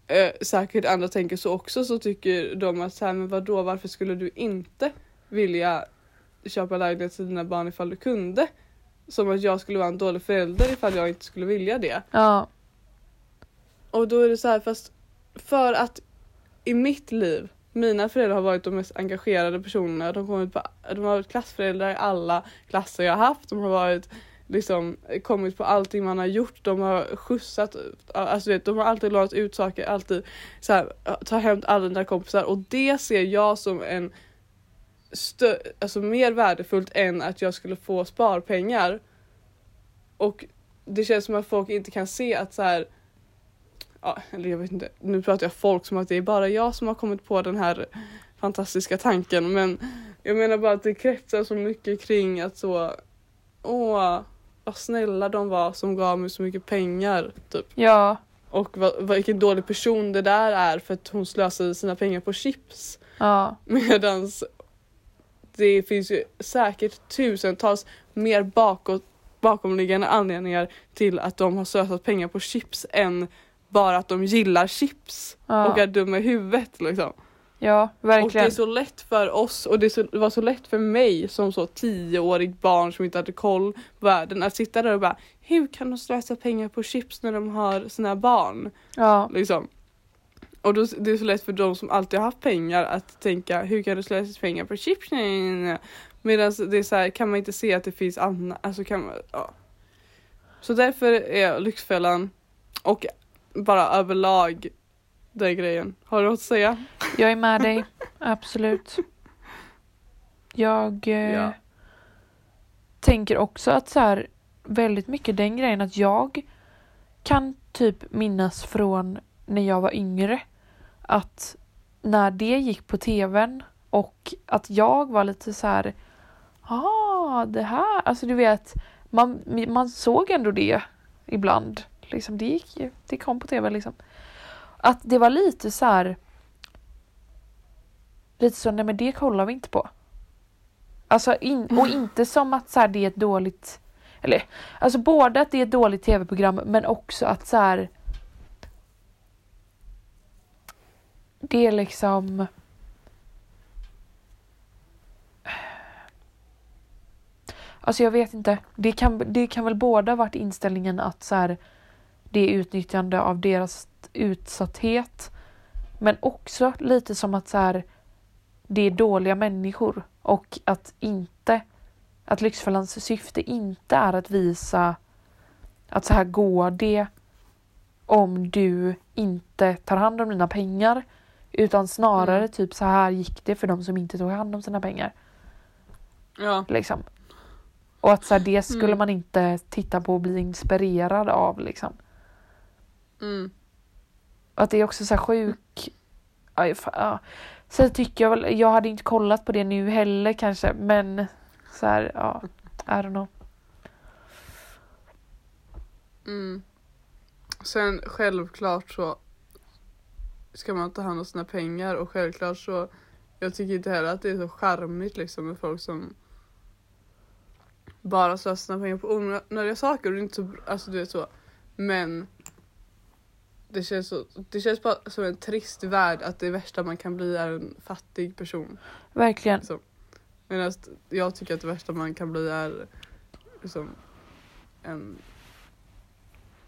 eh, säkert andra tänker så också så tycker de att så här, men vadå varför skulle du inte vilja köpa lägenhet till dina barn ifall du kunde. Som att jag skulle vara en dålig förälder ifall jag inte skulle vilja det. Ja. Och då är det så här fast för att i mitt liv mina föräldrar har varit de mest engagerade personerna. De, kommit på, de har varit klassföräldrar i alla klasser jag har haft. De har varit liksom kommit på allting man har gjort. De har skjutsat, alltså vet, de har alltid lånat ut saker, alltid så här, ta hem alla dina kompisar och det ser jag som en stö alltså mer värdefullt än att jag skulle få sparpengar. Och det känns som att folk inte kan se att så här ja, eller jag vet inte, nu pratar jag folk som att det är bara jag som har kommit på den här fantastiska tanken men jag menar bara att det kretsar så mycket kring att så åh vad snälla de var som gav mig så mycket pengar typ. Ja. Och vad, vilken dålig person det där är för att hon slösade sina pengar på chips. Ja. Medans det finns ju säkert tusentals mer bakåt, bakomliggande anledningar till att de har slösat pengar på chips än bara att de gillar chips Ja. och är dumma i huvudet liksom. Ja, Och det verkligen. är så lätt för oss och det, så, det var så lätt för mig som så tioårig barn som inte hade koll på världen att sitta där och bara hur kan de slösa pengar på chips när de har sina barn? Ja. Liksom. Och då, det är så lätt för de som alltid har haft pengar att tänka hur kan du slösa pengar på chips? Medan det är så här, kan man inte se att det finns annat, alltså kan man, ja. Så därför är Lyxfällan och bara överlag den grejen. Har du något att säga? Jag är med dig. Absolut. Jag eh, Ja. tänker också att så här väldigt mycket den grejen att jag kan typ minnas från när jag var yngre att när det gick på tvn och att jag var lite så här ah det här, alltså du vet man, man såg ändå det ibland. Liksom det gick ju, det kom på tv liksom. Att det var lite så här lite så, nej men det kollar vi inte på. Alltså in, och inte som att så här, det är ett dåligt, eller alltså både att det är ett dåligt tv-program men också att så här det är liksom Alltså jag vet inte. Det kan, det kan väl båda varit inställningen att så här, det är utnyttjande av deras utsatthet. Men också lite som att så här, det är dåliga människor och att inte att Lyxfällans syfte inte är att visa att så här går det om du inte tar hand om dina pengar utan snarare Mm. typ så här gick det för de som inte tog hand om sina pengar. Ja. Liksom. Och att så här, det skulle Mm. man inte titta på och bli inspirerad av liksom. Mm. Att det är också så sjuk... Aj, fa- ja. Sen tycker jag väl, jag hade inte kollat på det nu heller kanske men så här, ja, I don't know. Mm. Sen självklart så ska man ta hand om sina pengar och självklart så jag tycker inte heller att det är så charmigt liksom med folk som bara slösar sina pengar på onödiga saker och det är inte så, alltså du vet så. Men det känns, så, det känns bara som en trist värld att det värsta man kan bli är en fattig person. Verkligen. Liksom. Medan jag tycker att det värsta man kan bli är liksom en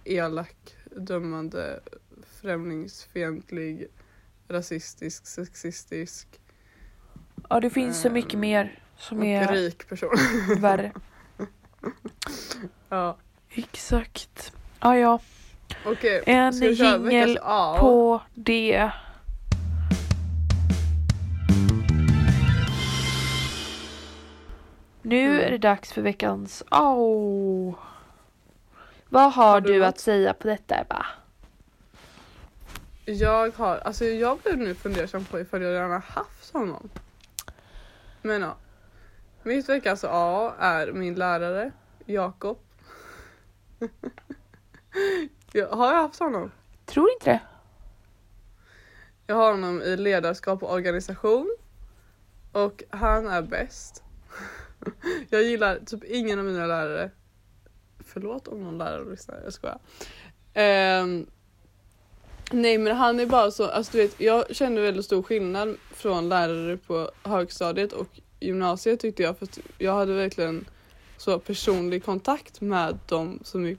elak, dömande, främlingsfientlig, rasistisk, sexistisk Ja det finns så mycket Ehm, mer som och är rik person. värre. ja. Exakt. Ja ja, Okej, En jingel på det. Nu Mm. är det dags för veckans Au. Vad har, Har du du att säga på detta Ebba? Jag har, alltså jag blev nu fundersam på ifall jag redan har haft honom. Men ja. Mitt veckans A är min lärare, Jakob. jag, har jag haft honom? Tror inte det. Jag har honom i ledarskap och organisation. Och han är bäst. jag gillar typ ingen av mina lärare. Förlåt om någon lärare lyssnar, jag skojar. Ehm, nej men han är bara så, alltså du vet jag kände väldigt stor skillnad från lärare på högstadiet och gymnasiet tyckte jag för jag hade verkligen så personlig kontakt med dem som gick,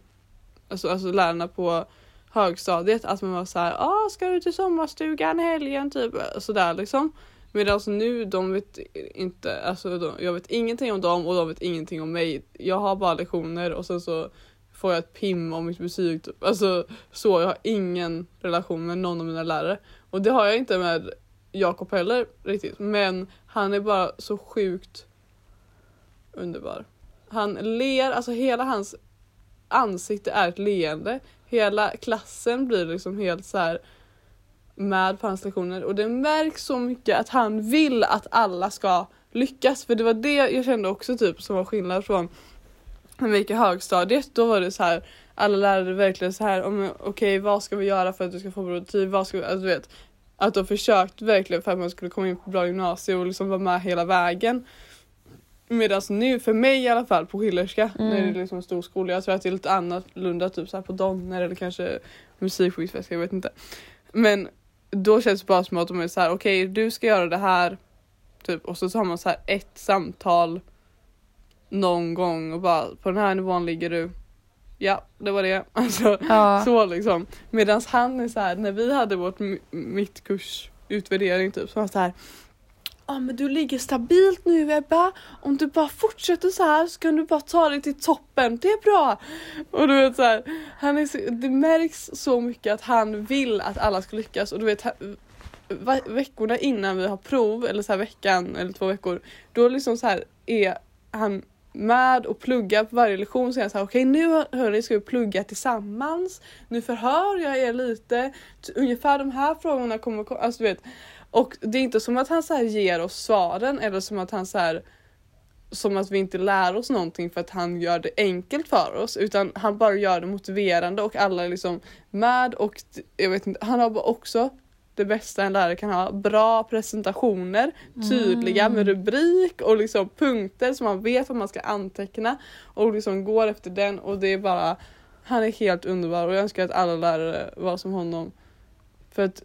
alltså, alltså lärarna på högstadiet att man var så här, ah, ska du till sommarstugan i helgen typ sådär liksom. Medan alltså, nu de vet inte, alltså de, jag vet ingenting om dem och de vet ingenting om mig. Jag har bara lektioner och sen så får jag ett pim om mitt betyg. Typ. Alltså så, jag har ingen relation med någon av mina lärare. Och det har jag inte med Jakob heller riktigt. Men han är bara så sjukt underbar. Han ler, alltså hela hans ansikte är ett leende. Hela klassen blir liksom helt så här med på hans lektioner och det märks så mycket att han vill att alla ska lyckas för det var det jag kände också typ som var skillnad från när vi gick i högstadiet. Då var det så här alla lärare verkligen så här okej okay, vad ska vi göra för att du ska få bra betyg? Vad ska vi, alltså, du vet, att de försökt verkligen för att man skulle komma in på bra gymnasium och liksom vara med hela vägen. Medan nu för mig i alla fall på Schillerska mm. när det är liksom en stor skola. Jag tror att det är lite annorlunda typ så här på Donner eller kanske musikskyddsfest, jag vet inte. Men då känns det bara som att de är så här okej okay, du ska göra det här typ och så har man så här ett samtal någon gång och bara på den här nivån ligger du. Ja, det var det. Alltså ja. så liksom. Medan han är så här när vi hade vårt mittkurs utvärdering typ så var så här Ja ah, men du ligger stabilt nu Ebba. Om du bara fortsätter så här så kan du bara ta dig till toppen. Det är bra. Och du vet så här, han är så, det märks så mycket att han vill att alla ska lyckas och du vet veckorna innan vi har prov eller så här veckan eller två veckor då liksom så här är han med och pluggar på varje lektion så är jag såhär okej okay, nu hörni ska vi plugga tillsammans. Nu förhör jag er lite. Ungefär de här frågorna kommer alltså du vet och det är inte som att han så här ger oss svaren eller som att han så här som att vi inte lär oss någonting för att han gör det enkelt för oss utan han bara gör det motiverande och alla är liksom med och jag vet inte, han har också det bästa en lärare kan ha. Bra presentationer, tydliga mm. med rubrik och liksom punkter så man vet vad man ska anteckna och liksom går efter den och det är bara han är helt underbar och jag önskar att alla lärare var som honom. För att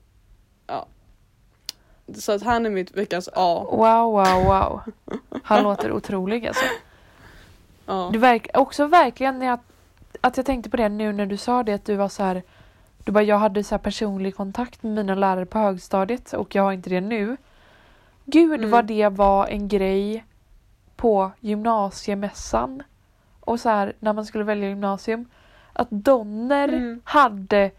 så att han är mitt veckans A. Wow, wow, wow. Han låter otrolig alltså. Ja. Du verk, också verkligen när jag, att jag tänkte på det nu när du sa det att du var så här. Du bara, jag hade så personlig kontakt med mina lärare på högstadiet och jag har inte det nu. Gud mm. vad det var en grej på gymnasiemässan. Och så här när man skulle välja gymnasium. Att Donner mm. hade,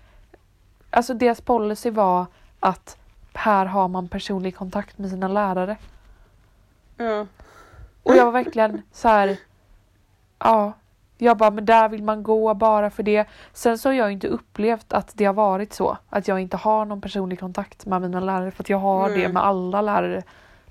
alltså deras policy var att här har man personlig kontakt med sina lärare. Ja. Och jag var verkligen så här. Ja. Jag bara, men där vill man gå bara för det. Sen så har jag inte upplevt att det har varit så. Att jag inte har någon personlig kontakt med mina lärare. För att jag har mm. det med alla lärare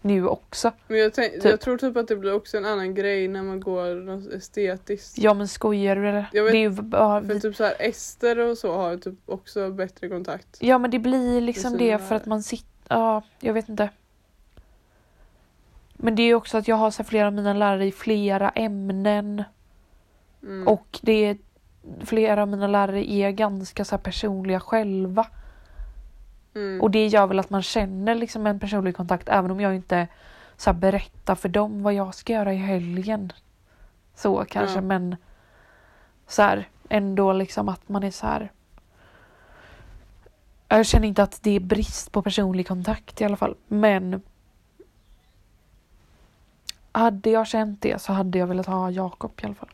nu också. Men jag, tänk, typ. jag tror typ att det blir också en annan grej när man går något estetiskt. Ja men skojar du eller? Vet, det är ju bara, för typ så här Ester och så har typ också bättre kontakt. Ja men det blir liksom det för att man sitter, ja jag vet inte. Men det är ju också att jag har så flera av mina lärare i flera ämnen. Mm. Och det är flera av mina lärare är ganska så personliga själva. Mm. Och det gör väl att man känner liksom en personlig kontakt även om jag inte så berättar för dem vad jag ska göra i helgen. Så kanske mm. men så här, ändå liksom att man är så här. Jag känner inte att det är brist på personlig kontakt i alla fall men hade jag känt det så hade jag velat ha Jakob i alla fall.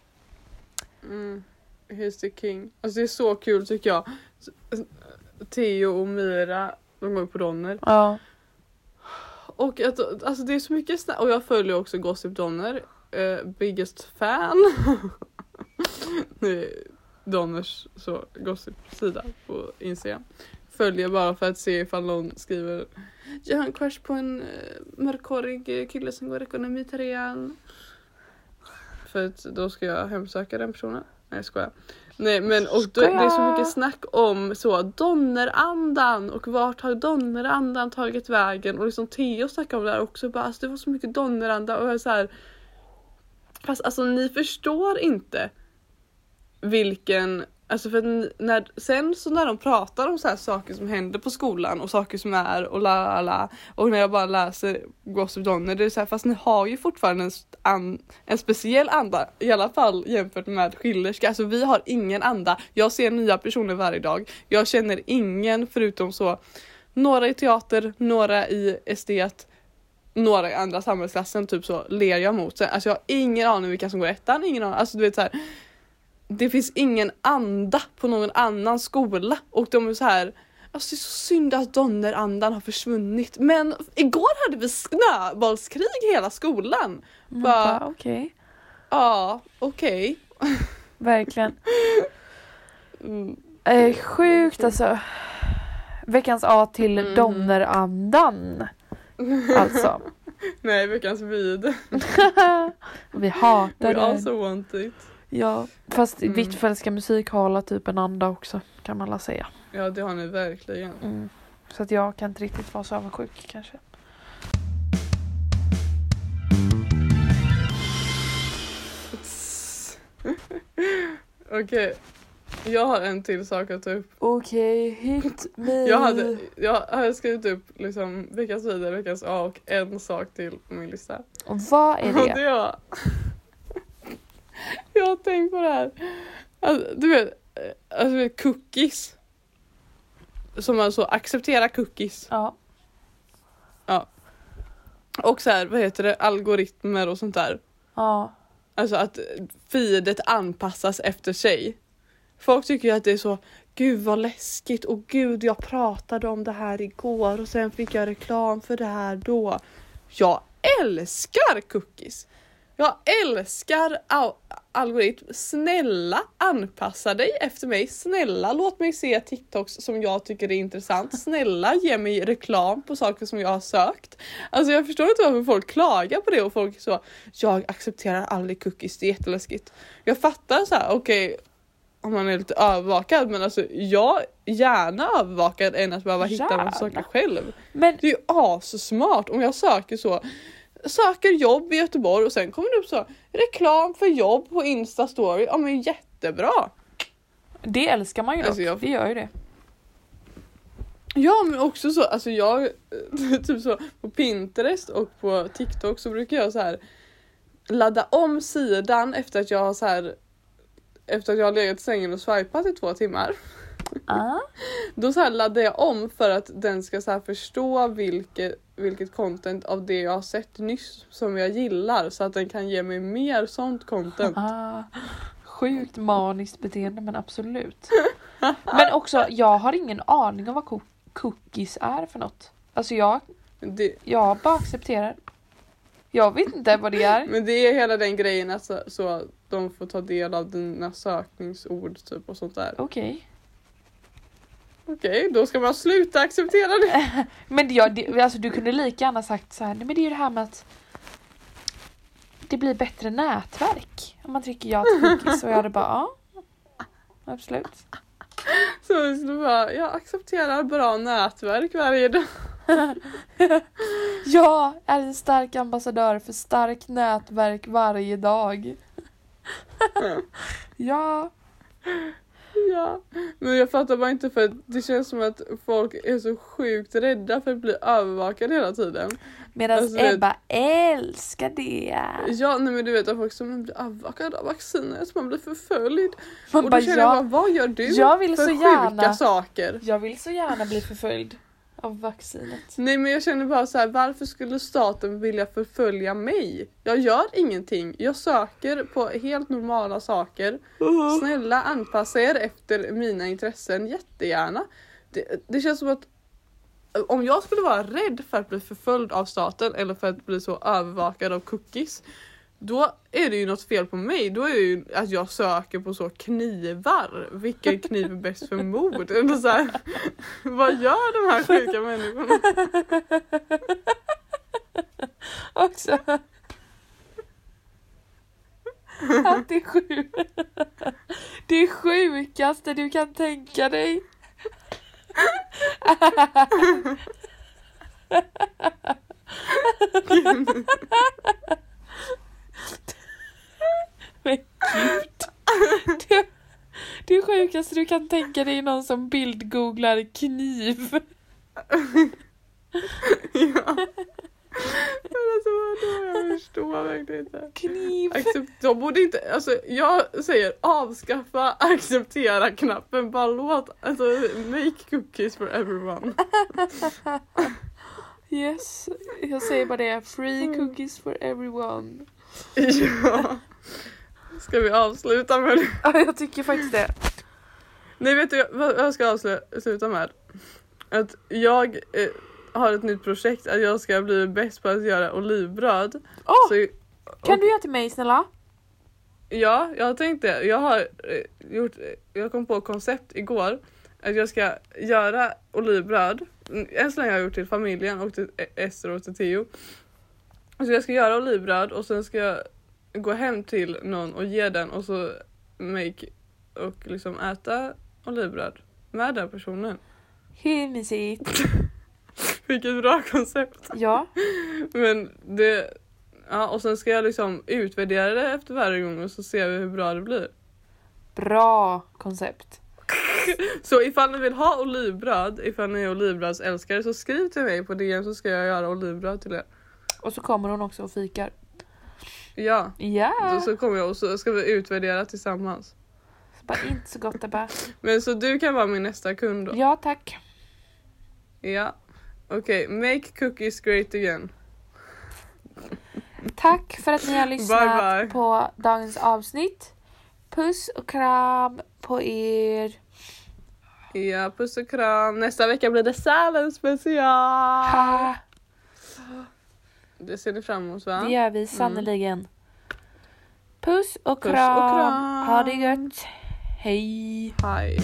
Mm. He's the king. Alltså det är så kul tycker jag. Theo och Mira, de går på Donner. Ja. Och att, alltså det är så mycket snack och jag följer också Gossip Donner. Uh, biggest fan. Donners så gossip-sida på Instagram. Följer bara för att se ifall någon skriver Jag har en crush på en uh, mörkhårig kille som går ekonomi trean. För att då ska jag hemsöka den personen. Nej jag skojar. Nej men och då, det är så mycket snack om så donnerandan och vart har donnerandan tagit vägen? Och liksom Theo snackar om det här också bara alltså, det var så mycket donneranda och jag är så här, Fast alltså ni förstår inte vilken Alltså för att när, sen så när de pratar om så här saker som händer på skolan och saker som är och la la la och när jag bara läser Gossip Donner det är så här fast ni har ju fortfarande en, an, en speciell anda i alla fall jämfört med Schillerska. Alltså vi har ingen anda. Jag ser nya personer varje dag. Jag känner ingen förutom så några i teater, några i estet, några i andra samhällsklassen typ så ler jag mot. Alltså jag har ingen aning vilka som går ettan, ingen aning. Alltså du vet så här. Det finns ingen anda på någon annan skola och de är så här Alltså det är så synd att donnerandan har försvunnit men igår hade vi snöbollskrig hela skolan. Man Bara- Okej, Ja, okej. verkligen. Mm. Eh, sjukt alltså. Veckans A till Mm. donnerandan. Alltså. Nej, veckans vid. Vi hatar We det. also want it. Ja, fast Mm. Hvitfeldtska musik har typ en anda också kan man la säga. Ja, det har ni verkligen. Mm. Så att jag kan inte riktigt vara så avundsjuk kanske. Okej, jag har en till sak att ta upp. Okej, hit me. Jag hade, jag hade skrivit upp liksom veckans vidare, veckans A och en sak till på min lista. Och vad är Och det? det var... jag har tänkt på det här. Alltså, du vet, eh, alltså, cookies. Som alltså acceptera cookies. Ja. Och så här, vad heter det, algoritmer och sånt där. Ja. Alltså att feedet anpassas efter sig. Folk tycker ju att det är så, gud vad läskigt och gud jag pratade om det här igår och sen fick jag reklam för det här då. Jag älskar cookies! Jag älskar algoritm. Snälla anpassa dig efter mig. Snälla låt mig se TikToks som jag tycker är intressant. Snälla ge mig reklam på saker som jag har sökt. Alltså jag förstår inte varför folk klagar på det och folk så jag accepterar aldrig cookies, det är jätteläskigt. Jag fattar så här, okej om man är lite övervakad men alltså jag gärna övervakad än att behöva hitta Gärna. massa saker själv. Men Det är ju assmart om jag söker så söker jobb i Göteborg och sen kommer det upp så reklam för jobb på Insta story. Ja men jättebra! det älskar man ju dock. Alltså, jag- Det gör ju det. Ja men också så, alltså jag typ så på Pinterest och på TikTok så brukar jag så här ladda om sidan efter att jag har så här efter att jag har legat i sängen och swipat i två timmar. Ah. Då så laddar jag om för att den ska så förstå vilket, vilket content av det jag har sett nyss som jag gillar så att den kan ge mig mer sånt content. Ah. Sjukt maniskt beteende men absolut. Men också, jag har ingen aning om vad co- cookies är för något. Alltså jag, Det, jag bara accepterar. Jag vet inte vad det är. men det är hela den grejen att så, så de får ta del av dina sökningsord typ och sånt där. Okej. Okej, då ska man sluta acceptera det. Men jag, det, alltså du kunde lika gärna sagt så här, nej men det är ju det här med att det blir bättre nätverk om man trycker ja till cookies och jag hade bara ja. Absolut. Så jag skulle bara, jag accepterar bra nätverk varje dag. Jag är en stark ambassadör för starkt nätverk varje dag. ja. Ja, men jag fattar bara inte för det känns som att folk är så sjukt rädda för att bli övervakade hela tiden. Medan Alltså, Ebba älskar det. Ja, nej men du vet att folk som blir övervakade av vaccinet, man blir förföljd. Man och bara, då känner jag ja, bara, vad gör du jag vill för så sjuka gärna- saker? jag vill så gärna bli förföljd av vaccinet. Nej men jag känner bara så här, varför skulle staten vilja förfölja mig? Jag gör ingenting, jag söker på helt normala saker. Snälla anpassa er efter mina intressen jättegärna. Det, det känns som att om jag skulle vara rädd för att bli förföljd av staten eller för att bli så övervakad av cookies då är det ju något fel på mig. Då är det ju att jag söker på så knivar. Vilken kniv är bäst för mord? Eller så här, vad gör de här sjuka människorna? Också. Att det är sjukt. Det sjukaste du kan tänka dig. Men gud. Det, det sjukaste du kan tänka dig är någon som bildgooglar kniv. ja. Men alltså vadå, jag förstår verkligen inte. Kniv. Accept, de borde inte, alltså jag säger avskaffa acceptera knappen, bara låt, alltså make cookies for everyone. Yes, jag säger bara det. Free cookies for everyone. Ja. Ska vi avsluta med det? Ja, jag tycker faktiskt det. Nej vet du vad jag ska avsluta med? Att jag eh, har ett nytt projekt att jag ska bli bäst på att göra olivbröd. Åh, Så, kan och- du göra till mig snälla? Ja, jag har tänkt det. Jag har eh, gjort, jag kom på koncept igår att jag ska göra olivbröd. Än så länge har jag gjort till familjen och till Ester och till Theo. Så jag ska göra olivbröd och sen ska jag gå hem till någon och ge den och så make och liksom äta olivbröd med den personen. Hur mysigt? Vilket bra koncept. Ja. Men det, ja och sen ska jag liksom utvärdera det efter varje gång och så ser vi hur bra det blir. Bra koncept. Så ifall ni vill ha olivbröd, ifall ni är olivbrödsälskare så skriv till mig på DM så ska jag göra olivbröd till er. Och så kommer hon också och fikar. Ja, Ja. då så kommer jag och så ska vi utvärdera tillsammans. Så bara inte så gott Ebba. Men så du kan vara min nästa kund då? Ja tack. Ja. Okej, make cookies great again. Tack för att ni har lyssnat Bye, bye. på dagens avsnitt. Puss och kram på er. Ja, puss och kram. Nästa vecka blir det Sälen special. Ha, Det ser ni fram emot va? det gör vi sannerligen. Puss och Puss och kram. kram. Ha det gött. Hej. Hej.